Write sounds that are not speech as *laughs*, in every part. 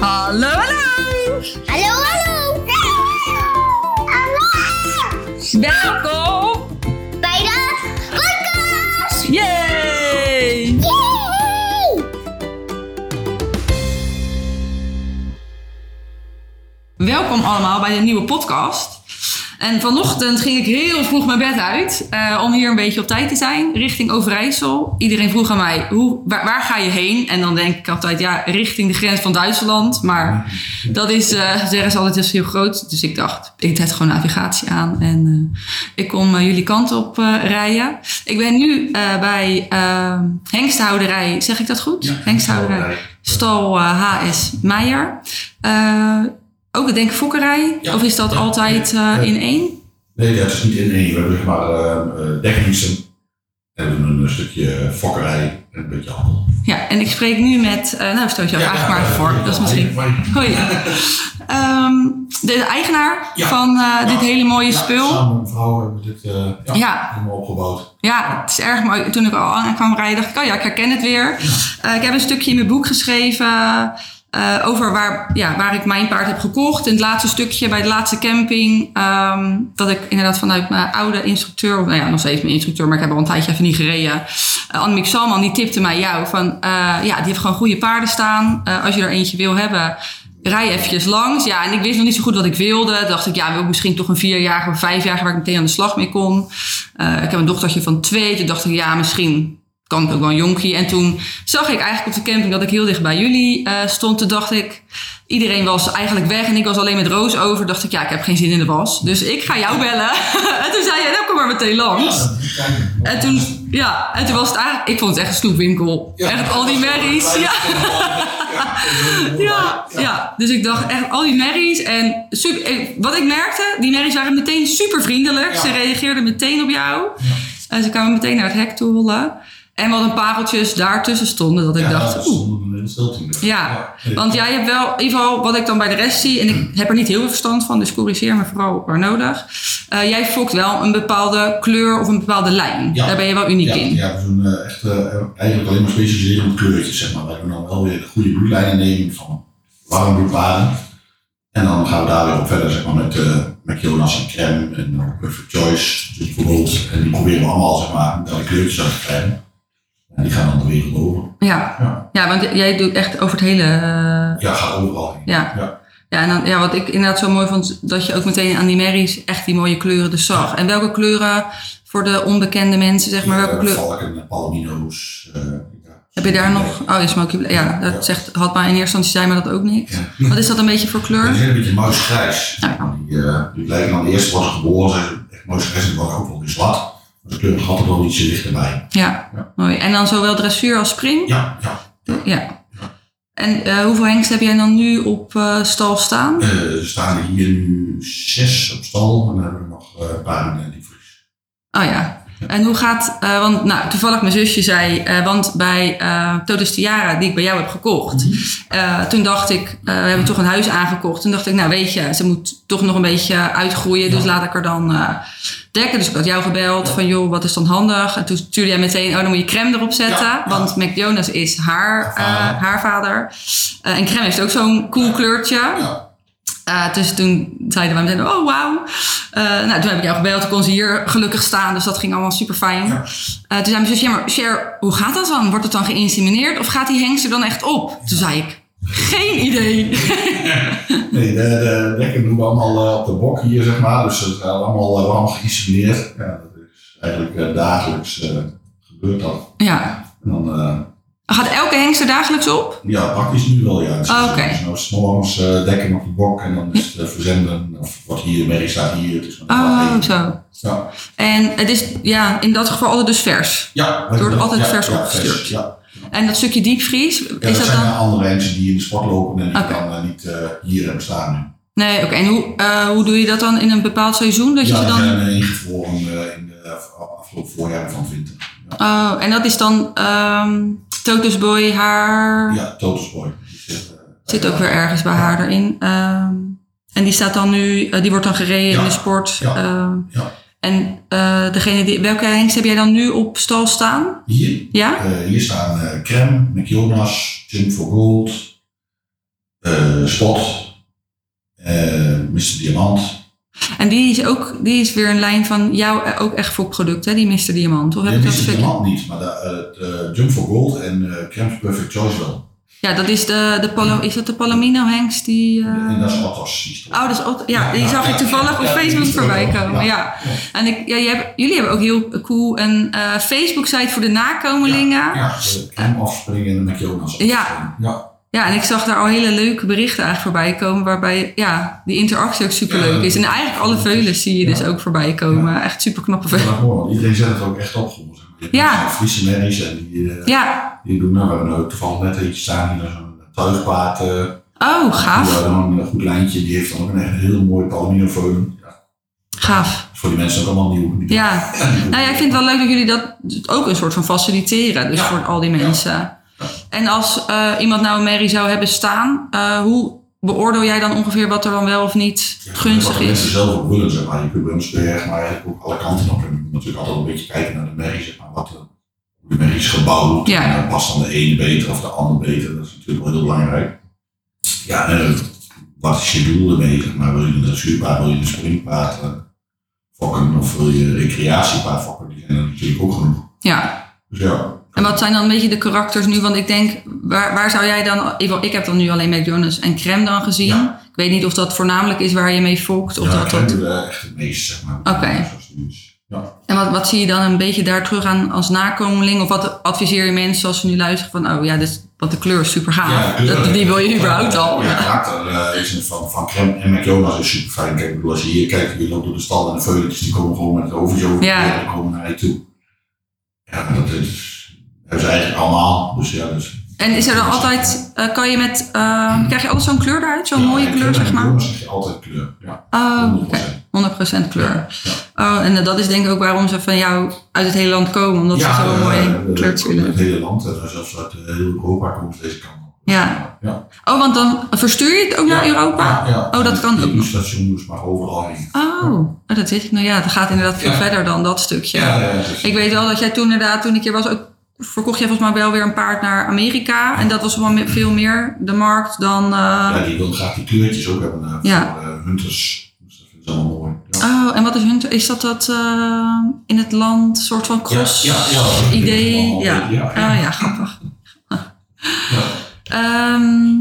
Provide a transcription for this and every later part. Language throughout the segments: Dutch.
Hallo, hallo! Hallo, hallo! Hallo! Welkom! Bij de podcast! Yay! Yay! Welkom allemaal bij de nieuwe podcast. En vanochtend ging ik heel vroeg mijn bed uit eh, om hier een beetje op tijd te zijn, richting Overijssel. Iedereen vroeg aan mij, hoe, waar, waar ga je heen? En dan denk ik altijd, ja, richting de grens van Duitsland. Maar dat is, eh, zeggen ze altijd, is heel groot. Dus ik dacht, ik zet gewoon navigatie aan en eh, ik kom jullie kant op rijden. Ik ben nu bij Hengsthouderij, zeg ik dat goed? Ja, Hengsthouderij. Stal HS Meijer. Eh, ook ik denk fokkerij? Ja. Of is dat Ja. altijd eh, in één? Nee, dat is niet in één. We hebben zeg maar uh, dekdiensten. En een stukje fokkerij en een beetje handel. Ja, en ik spreek nu met... eh, nou, stel je jou vraag maar voor. dat is misschien... Hoi. Ehm, de eigenaar Ja. van Ja. dit hele mooie Ja, spul. Samen met vrouw hebben we dit ja, Ja. helemaal opgebouwd. Ja, het is erg mooi. Toen ik al aan kwam rijden, dacht ik, oh ja, ik herken het weer. Ik heb een stukje in mijn boek geschreven eh, over waar, ja, waar ik mijn paard heb gekocht. In het laatste stukje, bij de laatste camping, ehm, dat ik inderdaad vanuit mijn oude instructeur, nou ja, nog steeds mijn instructeur, maar ik heb al een tijdje even niet gereden. Uh, Annemiek Salman, die tipte mij jou van, eh, ja, die heeft gewoon goede paarden staan. Als je er eentje wil hebben, rij eventjes langs. Ja, en ik wist nog niet zo goed wat ik wilde. Dacht ik, ja, wil ik misschien toch een vierjarige of vijfjarige waar ik meteen aan de slag mee kon. Ik heb een dochtertje van twee. Toen dacht ik, ja, misschien kan ik ook wel een jonkie. En toen zag ik eigenlijk op de camping dat ik heel dicht bij jullie uh, stond. Toen dacht ik, iedereen was eigenlijk weg en ik was alleen met Roos over. Dacht ik, ja, ik heb geen zin in de was. Dus ik ga jou bellen. *laughs* en toen zei jij, nou kom maar meteen langs. Ja, en toen, ja, en toen was het eigenlijk, ik vond het echt een snoepwinkel. Ja, echt al die merries. Ja. Ja, ja, dus ik dacht echt al die merries. En super, wat ik merkte, die merries waren meteen super vriendelijk. Ze reageerden meteen op jou. En ze kwamen meteen naar het hek toe rollen. En wat een pareltjes daartussen stonden, dat ik Ja, dacht, oeh. Ja, want jij hebt wel, in ieder geval wat ik dan bij de rest zie, en ik heb er niet heel veel verstand van, dus corrigeer me vooral waar nodig. Uh, jij fokt wel een bepaalde kleur of een bepaalde lijn. Ja. Daar ben je wel uniek ja, in. Ja, we doen uh, echt uh, eigenlijk alleen maar specialiseren op kleurtjes, zeg maar. Wij kunnen dan wel weer de goede bloedlijnen nemen van warm bloedwaarden. En dan gaan we daar weer op verder, zeg maar, met, met Jonas en Crème en Perfect Choice, dus bijvoorbeeld. En die proberen we allemaal, zeg maar, alle kleurtjes uit te krijgen. En die gaan dan de wereld over. Ja. Ja. ja, want jij doet echt over het hele... Uh... Ja, gaat overal heen. Ja. ja. Ja, en dan, ja, wat ik inderdaad zo mooi vond, dat je ook meteen aan die merries echt die mooie kleuren dus zag. En welke kleuren voor de onbekende mensen, zeg maar, welke uh, kleuren? Valken, palomino's. Uh, ja. Heb je daar nog, oh ja, Smoky ja, dat zegt, had maar in eerste instantie zei maar dat ook niet. Ja. Wat is dat een beetje voor kleur? Is een beetje muisgrijs. Die, uh, die lijken eerst was geboren, echt muisgrijs en worden ook wel weer zwart. De kleur had er wel ietsje dichterbij. Ja, ja, mooi. En dan zowel dressuur als spring? Ja, ja. Ja. En uh, hoeveel hengsten heb jij dan nu op uh, stal staan? Uh, er staan hier nu zes op stal en dan hebben we nog een paar in die vries. Oh ja. En hoe gaat, uh, want nou, toevallig mijn zusje zei, uh, want bij uh, Totus Tiara, die ik bij jou heb gekocht, mm -hmm. toen dacht ik, we hebben toch een huis aangekocht. Toen dacht ik, nou weet je, ze moet toch nog een beetje uitgroeien, ja. dus laat ik er dan dekken. Dus ik had jou gebeld ja. van, joh, wat is dan handig? En toen stuurde jij meteen, oh, dan moet je crème erop zetten, ja. want Mac Jonas is haar, haar vader. en crème heeft ook zo'n cool kleurtje. Uh, dus toen zeiden wij meteen, oh wauw. Uh, nou, toen heb ik jou gebeld, toen kon ze hier gelukkig staan. Dus dat ging allemaal super fijn. Ja. Uh, toen zei mijn zus, ja maar Cher, hoe gaat dat dan? Wordt het dan geïnsemineerd of gaat die hengst er dan echt op? Toen zei ik, geen idee. *laughs* nee, de, de dekken doen we allemaal op de bok hier, zeg maar. Dus het allemaal, allemaal geïnsemineerd. Ja, dat is eigenlijk dagelijks gebeurt dat. Ja. En dan, Gaat elke hengst er dagelijks op? Ja, praktisch nu wel, ja. Dus oh, Oké. Okay. Dus nou uh, dekken op de bok en dan is het verzenden. Of wat hier, Mary staat hier. Het is oh, zo. Ja. En het is ja, in dat geval altijd dus vers? Ja. Het wordt altijd ja, vers ja, opgestuurd? Vers, ja. En dat stukje diepvries, ja, is dat, dat zijn dan... andere mensen die in de sport lopen en die okay. dan uh, niet uh, hier hebben staan nu. Nee, oké. Okay. En hoe, uh, hoe doe je dat dan in een bepaald seizoen? Dat ja, je ze dan... zijn ingevroren in de afgelopen voorjaren van winter. Oh, en dat is dan um, Totus Boy haar... Ja, Totus Boy. Zit, zit ook weer ergens bij haar erin. Um, en die staat dan nu, uh, die wordt dan gereden ja. in de sport. Ja. Uh, ja. En uh, degene die, welke hengst heb jij dan nu op stal staan? Hier? Ja? Hier staan Crème, McJonas, Jump for Gold, Spot, eh Mr. Diamant. En die is ook die is weer een lijn van jou ook echt fokproduct, hè? Die Mr. Diamant. Of heb Nee, ik dat Mr. Diamant niet, maar de, eh, de Jump for Gold en eh Crème Perfect Choice wel. Ja, dat is de, de Palo, is dat de Palomino Hengst die... eh, En dat is toch- Oh, dat is ook, ja, die Ja, zag ja, ik toevallig ja, op ja, Facebook voorbij komen. Ja. ja. En ik, ja, hebt- jullie hebben ook heel cool een Facebook-site voor de nakomelingen. Ja. Ja, de afspringen en de McDonald's Ja. afspringen. Ja. en ik zag daar al hele leuke berichten eigenlijk voorbij komen. Waarbij ja, die interactie ook super leuk Ja, is. En eigenlijk alle veulens zie je dus ook voorbij komen. Echt super knappe want iedereen zet het ook echt op. Ja. mensen Friese merries en die, eh, Ja, die doen, nou, we hebben ook toevallig net eentje staan hier, zo'n tuigpaard. oh, gaaf. Die dan een goed lijntje, die heeft dan ook een heel mooi Ja, Gaaf. voor die mensen ook allemaal nieuw. Ja. *laughs* Nou ja, ik vind het wel leuk dat jullie dat ook een soort van faciliteren. Dus voor al die mensen. En als eh, iemand nou een merrie zou hebben staan, eh, hoe beoordeel jij dan ongeveer wat er dan wel of niet Ja, gunstig Wat de mensen is? zelf ook willen, zeg maar. Je kunt bij ons berg, maar eigenlijk ook alle kanten op. En je moet natuurlijk altijd een beetje kijken naar de merrie, zeg maar. Wat de, hoe de merrie is gebouwd. Ja. En dan past dan de ene beter of de ander beter. Dat is natuurlijk wel heel belangrijk. Ja, en eh, wat is je doel ermee, zeg maar. Wil je een dressuurpaard, wil je een springpaard fokken of wil je een recreatiepaard fokken? Die zijn er natuurlijk ook genoeg. Ja. Dus ja. En wat zijn dan een beetje de karakters nu? Want ik denk, waar, waar zou jij dan... Ik, ik heb dan nu alleen McDonald's en crème dan gezien. Ja. Ik weet niet of dat voornamelijk is waar je mee fokt. Of ja, dat, dat, er echt het meest, zeg maar. Oké. Ja. en wat, wat zie je dan een beetje daar terug aan als nakomeling? Of wat adviseer je mensen als ze nu luisteren van... Oh ja, dit, want de kleur is super gaaf. Ja, dat, die wil je überhaupt al. Ja, karakter eh, is van, van crème en McDonald's is super fijn. Kijk, ik bedoel, als je hier kijkt, je loopt door de stal en de veuletjes die komen gewoon met het overtje over Ja. en komen naar je toe. Ja, dat is, hebben ze eigenlijk allemaal. Dus ja, dus. En is er dan altijd... eh, kan je met... eh, krijg je altijd zo'n kleur eruit? Zo'n ja, mooie kleur, zeg maar? McDonald's zeg je altijd kleur. Ja, Oh, 100%. oké. 100% kleur. Ja. Oh, en dat is denk ik ook waarom ze van jou uit het hele land komen. Omdat ze zo'n eh, mooie In willen. het hele land, en zelfs uit heel Europa ze deze kant op. Ja. ja. Oh, want dan verstuur je het ook naar Ja, Europa? Ja, ja. Oh, dat kan ook Die nog. station dus maar overal heen. Oh, oh, dat weet ik. Nou ja, dat gaat inderdaad veel Ja. verder dan dat stukje. Ja, ja, Ik weet wel dat jij toen inderdaad, toen ik hier was, ook verkocht jij volgens mij wel weer een paard naar Amerika. En dat was wel veel meer de markt dan... eh, Ja, die wil graag die kleurtjes ook hebben eh, Ja. voor eh, hunters. Dus dat vinden ze allemaal mooi. Ja. Oh, en wat is hun... Is dat dat in het land, soort van cross Ja, ja, ja. Ja. ja. Oh ja, grappig. Ja. *laughs* Ehm,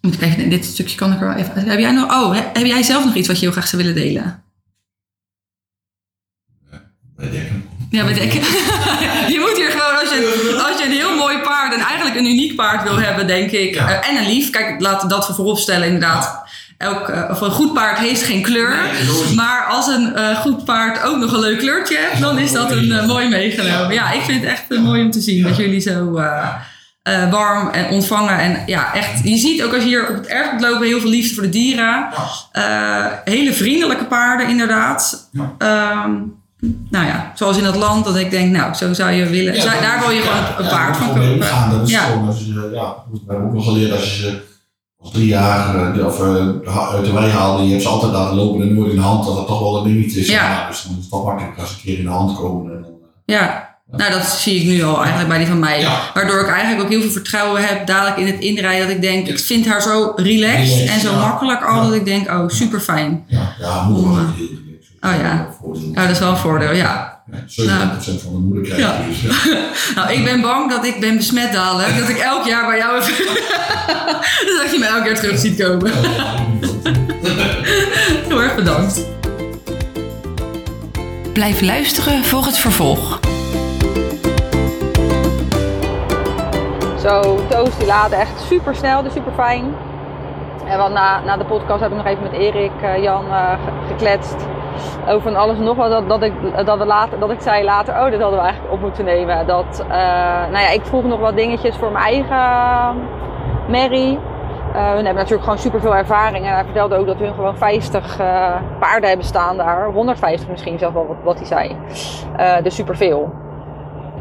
moet ik even, dit stukje kan ik er wel even... Heb jij nog... Oh, he- heb jij zelf nog iets wat je heel graag zou willen delen? Dekken. Ja, bij Dekken. *laughs* je moet hier gewoon, als je, als je een heel mooi paard en eigenlijk een uniek paard wil hebben, denk ik. Ja. eh, en een lief, kijk, laten we dat voorop stellen inderdaad. Elk, eh, of een goed paard heeft geen kleur. Nee. Maar als een eh, goed paard ook nog een leuk kleurtje heeft, dan is dat een mooi meegenomen. Ja, ik vind het echt mooi om te zien dat jullie zo warm en ontvangen. En ja, echt, je ziet ook als je hier op het erf lopen heel veel liefde voor de dieren. Hele vriendelijke paarden, inderdaad. Ja. Nou ja, zoals in dat land, dat ik denk, nou, zo zou je willen. daar wil je gewoon een paard van kopen. Gaan, dat is Ja. gewoon, als je, ja, we hebben ook wel geleerd als je ze als drie jaar of, eh, uit de wei haalde, je hebt ze altijd laten lopen en nooit in de hand, dat dat toch wel een dingetje is. Ja. Dus dan is het toch makkelijk als ze een keer in de hand komen. En dan, eh, Ja. Nou, dat zie ik nu al eigenlijk bij die van mij. Waardoor ik eigenlijk ook heel veel vertrouwen heb dadelijk in het inrijden. Dat ik denk, ik vind haar zo relaxed, en zo makkelijk al. Dat ik denk, oh, super fijn. ja, ja, moeder Oh ja. Oh, dat is wel een voordeel, ja. Ja, 70% van de moeder krijgt Ja. je dus. Ja. *laughs* Nou, ik ben bang dat ik ben besmet dadelijk. Dat ik elk jaar bij jou even... *laughs* dat je me elke keer terug ziet komen. *laughs* Heel erg bedankt. Blijf luisteren voor het vervolg. Zo, Toast die laadde echt super snel, dus super fijn. En want na, na de podcast heb ik nog even met Erik, eh, Jan eh, ge- gekletst. Over van alles nog wat. Dat, dat, ik, dat, we later, dat ik zei later, oh, dit hadden we eigenlijk op moeten nemen. Dat, eh, nou ja, ik vroeg nog wat dingetjes voor mijn eigen Mary. Eh hun hebben natuurlijk gewoon super veel ervaring. En hij vertelde ook dat hun gewoon 50 eh, paarden hebben staan daar. 150 misschien zelfs wel, wat, wat hij zei. Eh, dus superveel.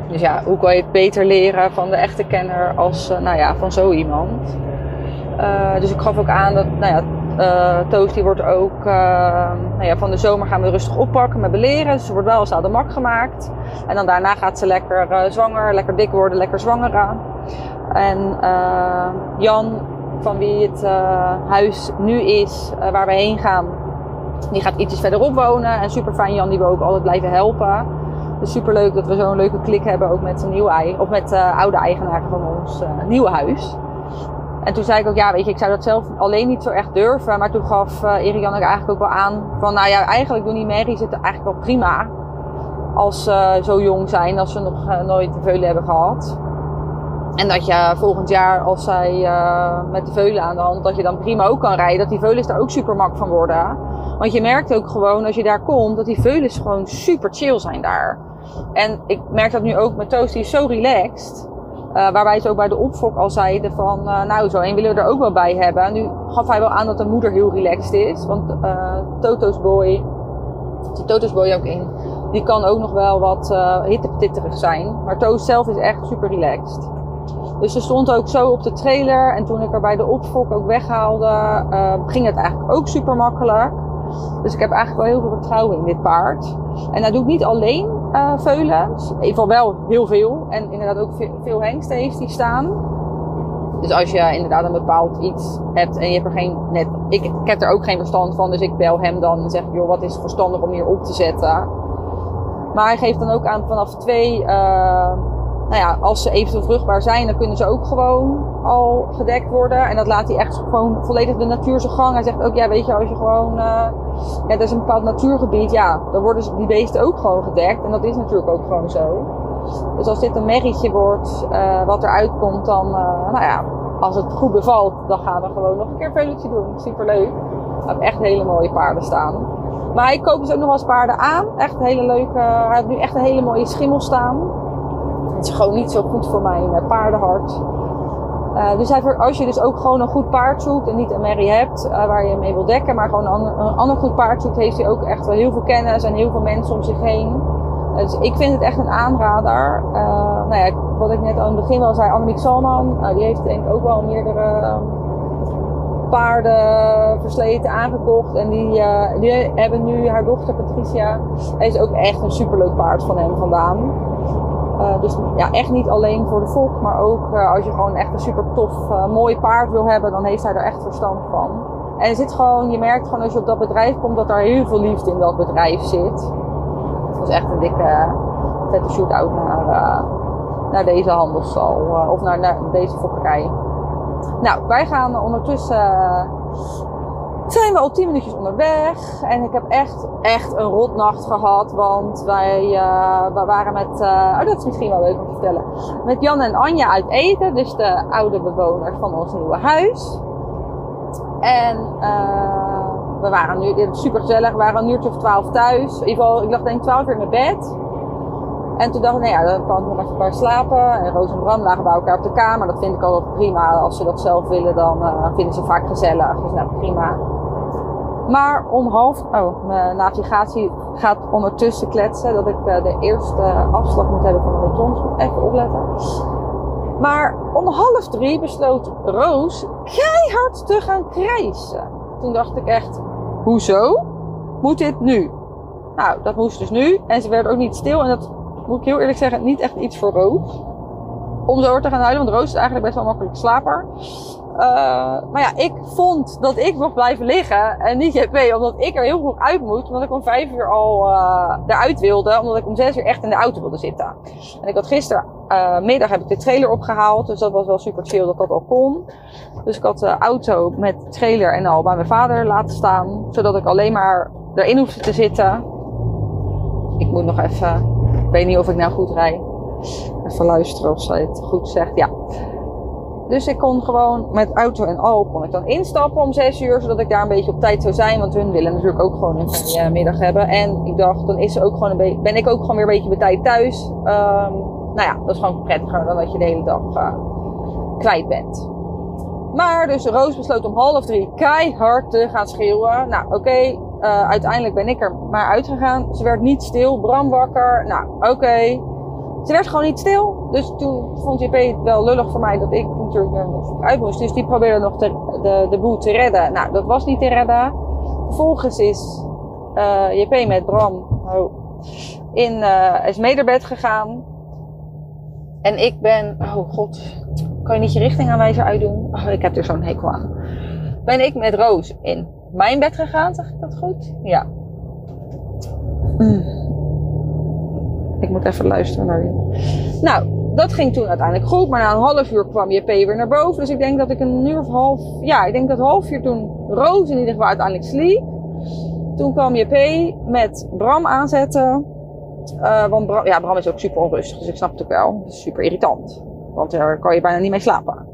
Dus ja, hoe kan je het beter leren van de echte kenner als nou ja, van zo iemand? Dus ik gaf ook aan dat, nou ja, eh Toast die wordt ook, eh, nou ja, van de zomer gaan we rustig oppakken met beleren. Dus wordt wel eens aan de mak gemaakt. En dan daarna gaat ze lekker eh, zwanger, lekker dik worden, lekker zwangeren. En eh, Jan van wie het huis nu is, waar we heen gaan, die gaat ietsjes verderop wonen. En super fijn Jan, die wil ook altijd blijven helpen. Dus super leuk dat we zo'n leuke klik hebben, ook met zijn nieuwe ei, of met de oude eigenaar van ons nieuwe huis. En toen zei ik ook, ja, weet je, ik zou dat zelf alleen niet zo echt durven. Maar toen gaf uh, Jan eigenlijk ook wel aan van, nou ja, eigenlijk doen die merries het eigenlijk wel prima. Als ze zo jong zijn, als ze nog uh, nooit de veulen hebben gehad. En dat je volgend jaar, als zij uh, met de veulen aan de hand, dat je dan prima ook kan rijden. Dat die veulens daar ook super mak van worden. Want je merkt ook gewoon, als je daar komt, dat die veulens gewoon super chill zijn daar. En ik merk dat nu ook met Toast, die is zo relaxed. Uh, waarbij ze ook bij de opfok al zeiden van, uh, nou zo één willen we er ook wel bij hebben. Nu gaf hij wel aan dat de moeder heel relaxed is. Want uh, Toto's boy, zit Toto's boy ook in, die kan ook nog wel wat hitteptitterig zijn. Maar Toos zelf is echt super relaxed. Dus ze stond ook zo op de trailer. En toen ik er bij de opfok ook weghaalde, ging het eigenlijk ook super makkelijk. Dus ik heb eigenlijk wel heel veel vertrouwen in dit paard. En dat doe ik niet alleen uh, veulen. In ieder geval wel heel veel. En inderdaad ook veel, hengsten heeft die staan. Dus als je inderdaad een bepaald iets hebt en je hebt er geen net. Ik, heb er ook geen verstand van, dus ik bel hem dan en zeg: joh, wat is verstandig om hier op te zetten? Maar hij geeft dan ook aan vanaf twee. Uh, nou ja, als ze eventueel vruchtbaar zijn, dan kunnen ze ook gewoon al gedekt worden. En dat laat hij echt gewoon volledig de natuur zijn gang. Hij zegt ook, ja, weet je, als je gewoon, uh, ja, dat is een bepaald natuurgebied, ja, dan worden die beesten ook gewoon gedekt. En dat is natuurlijk ook gewoon zo. Dus als dit een merrietje wordt, uh, wat eruit komt, dan, uh, nou ja, als het goed bevalt, dan gaan we gewoon nog een keer een veulentje doen. Superleuk. We hebben echt hele mooie paarden staan. Maar hij koopt dus ook nog wel paarden aan. Echt hele leuke, hij heeft nu echt een hele mooie schimmel staan. Het is gewoon niet zo goed voor mijn paardenhart. Uh, dus hij, als je dus ook gewoon een goed paard zoekt en niet een merrie hebt uh, waar je mee wil dekken, maar gewoon een ander, een ander goed paard zoekt, heeft hij ook echt wel heel veel kennis en heel veel mensen om zich heen. Dus ik vind het echt een aanrader. Uh, nou ja, wat ik net aan het begin al zei, Annemiek Salman, die heeft denk ik ook wel meerdere paarden versleten aangekocht. En die, die hebben nu haar dochter Patricia, hij is ook echt een superleuk paard van hem vandaan. Uh, dus ja, echt niet alleen voor de volk, maar ook uh, als je gewoon echt een super tof, uh, mooi paard wil hebben, dan heeft hij er echt verstand van. En zit gewoon, je merkt gewoon als je op dat bedrijf komt dat er heel veel liefde in dat bedrijf zit. Dat is echt een dikke, vette shoot-out naar, naar deze handelsstal of naar, naar, deze fokkerij. Nou, wij gaan ondertussen zijn we al 10 minuutjes onderweg. En ik heb echt, echt een rotnacht gehad. Want wij, uh, waren met, uh, oh dat is misschien wel leuk om te vertellen. Met Jan en Anja uit eten. Dus de oude bewoners van ons nieuwe huis. En uh, we waren nu, dit super gezellig. We waren een uurtje of 12 thuis. In ieder geval, ik lag denk ik 12 uur in mijn bed. En toen dacht ik, nou ja, dan kan ik nog even paar slapen. En Roos en Bram lagen bij elkaar op de kamer. Dat vind ik al prima. Als ze dat zelf willen, dan vinden ze vaak gezellig. Dus nou, prima. Maar om half... Oh, mijn navigatie gaat ondertussen kletsen. Dat ik uh, de eerste afslag moet hebben van de rotons. Even opletten. Maar om half drie besloot Roos keihard te gaan krijsen. Toen dacht ik echt, hoezo? Moet dit nu? Nou, dat moest dus nu. En ze werd ook niet stil. En dat moet ik heel eerlijk zeggen, niet echt iets voor Roos. Om zo te gaan huilen, want Roos is eigenlijk best wel makkelijk slaper. Uh, maar ja, ik vond dat ik mocht blijven liggen en niet JP, omdat ik er heel vroeg uit moet. Omdat ik om vijf uur al uh, eruit wilde, omdat ik om zes uur echt in de auto wilde zitten. En ik had gistermiddag uh, heb ik de trailer opgehaald, dus dat was wel super chill dat dat al kon. Dus ik had de auto met trailer en al bij mijn vader laten staan, zodat ik alleen maar erin hoefde te zitten. Ik moet nog even ik weet niet of ik nou goed rijd. Even luisteren of zij het goed zegt. Ja. Dus ik kon gewoon met auto en al kon ik dan instappen om 6 uur, zodat ik daar een beetje op tijd zou zijn. Want hun willen natuurlijk ook gewoon een middag hebben. En ik dacht, dan is ze ook gewoon een ben ik ook gewoon weer een beetje bij tijd thuis. Um, nou ja, dat is gewoon prettiger dan dat je de hele dag uh, kwijt bent. Maar dus Roos besloot om half drie keihard te gaan schreeuwen. Nou, oké, uh, uiteindelijk ben ik er maar uitgegaan. Ze werd niet stil, Bram wakker. Nou, oké. Ze werd gewoon niet stil. Dus toen vond JP het wel lullig voor mij dat ik natuurlijk er nog uit moest. Dus die probeerde nog de, de boel te redden. Nou, dat was niet te redden. Vervolgens is uh, JP met Bram oh, in uh, is mederbed gegaan. En ik ben, oh god, kan je niet je richtingaanwijzer uitdoen? Oh, ik heb er zo'n hekel aan. Ben ik met Roos in mijn bed gegaan, zeg ik dat goed? Ja. Mm. Ik moet even luisteren naar die. Nou, dat ging toen uiteindelijk goed. Maar na een half uur kwam JP weer naar boven. Dus ik denk dat ik een uur of half... Ja, ik denk dat half uur toen Roos in ieder geval uiteindelijk sliep. Toen kwam JP met Bram aanzetten. Eh, want Bram, ja, Bram is ook super onrustig. Dus ik snap het ook wel. Super irritant. Want daar kan je bijna niet mee slapen.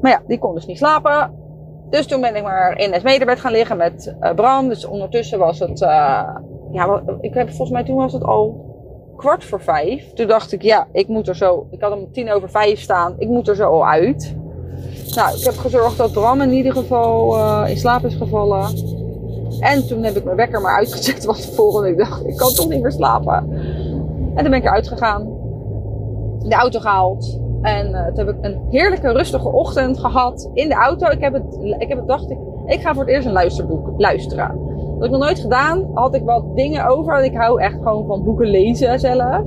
Maar ja, die kon dus niet slapen. Dus toen ben ik maar in het medebed gaan liggen met eh, Bram. Dus ondertussen was het... eh, ja, ik heb volgens mij toen was het al kwart voor vijf. Toen dacht ik, ja, ik moet er zo. Ik had hem om tien over vijf staan. Ik moet er zo al uit. Nou, ik heb gezorgd dat Bram in ieder geval eh, in slaap is gevallen. En toen heb ik mijn wekker maar uitgezet van tevoren. Ik dacht, ik kan toch niet meer slapen. En toen ben ik eruit gegaan. De auto gehaald. En eh, toen heb ik een heerlijke, rustige ochtend gehad in de auto. Ik heb het, ik heb het dacht ik, ik ga voor het eerst een luisterboek luisteren. Dat ik nog nooit gedaan. Had ik wat dingen over. Ik hou echt gewoon van boeken lezen zelf.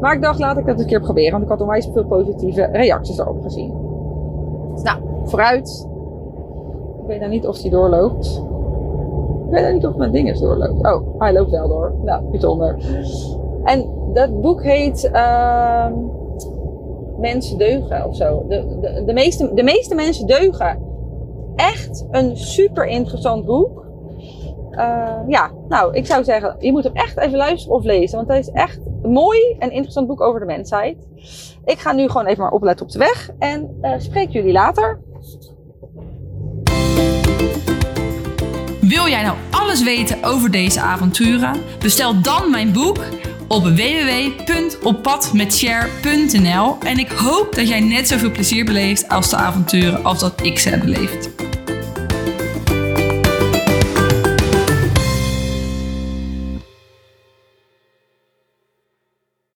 Maar ik dacht, laat ik dat een keer proberen. Want ik had onwijs veel positieve reacties erop gezien. Nou, vooruit. Ik weet nou niet of die doorloopt. Ik weet nou niet of mijn ding is doorloopt. Oh, hij loopt wel door. Nou, bijzonder. En dat boek heet ehm, Mensen deugen of zo. De, de, de, meeste, de meeste mensen deugen. Echt een super interessant boek. Eh, ja, nou, ik zou zeggen, je moet hem echt even luisteren of lezen. Want hij is echt een mooi en interessant boek over de mensheid. Ik ga nu gewoon even maar opletten op de weg. En eh, spreek jullie later. Wil jij nou alles weten over deze avonturen? Bestel dan mijn boek op www.oppadmetshare.nl en ik hoop dat jij net zoveel plezier beleeft als de avonturen als dat ik ze heb beleefd.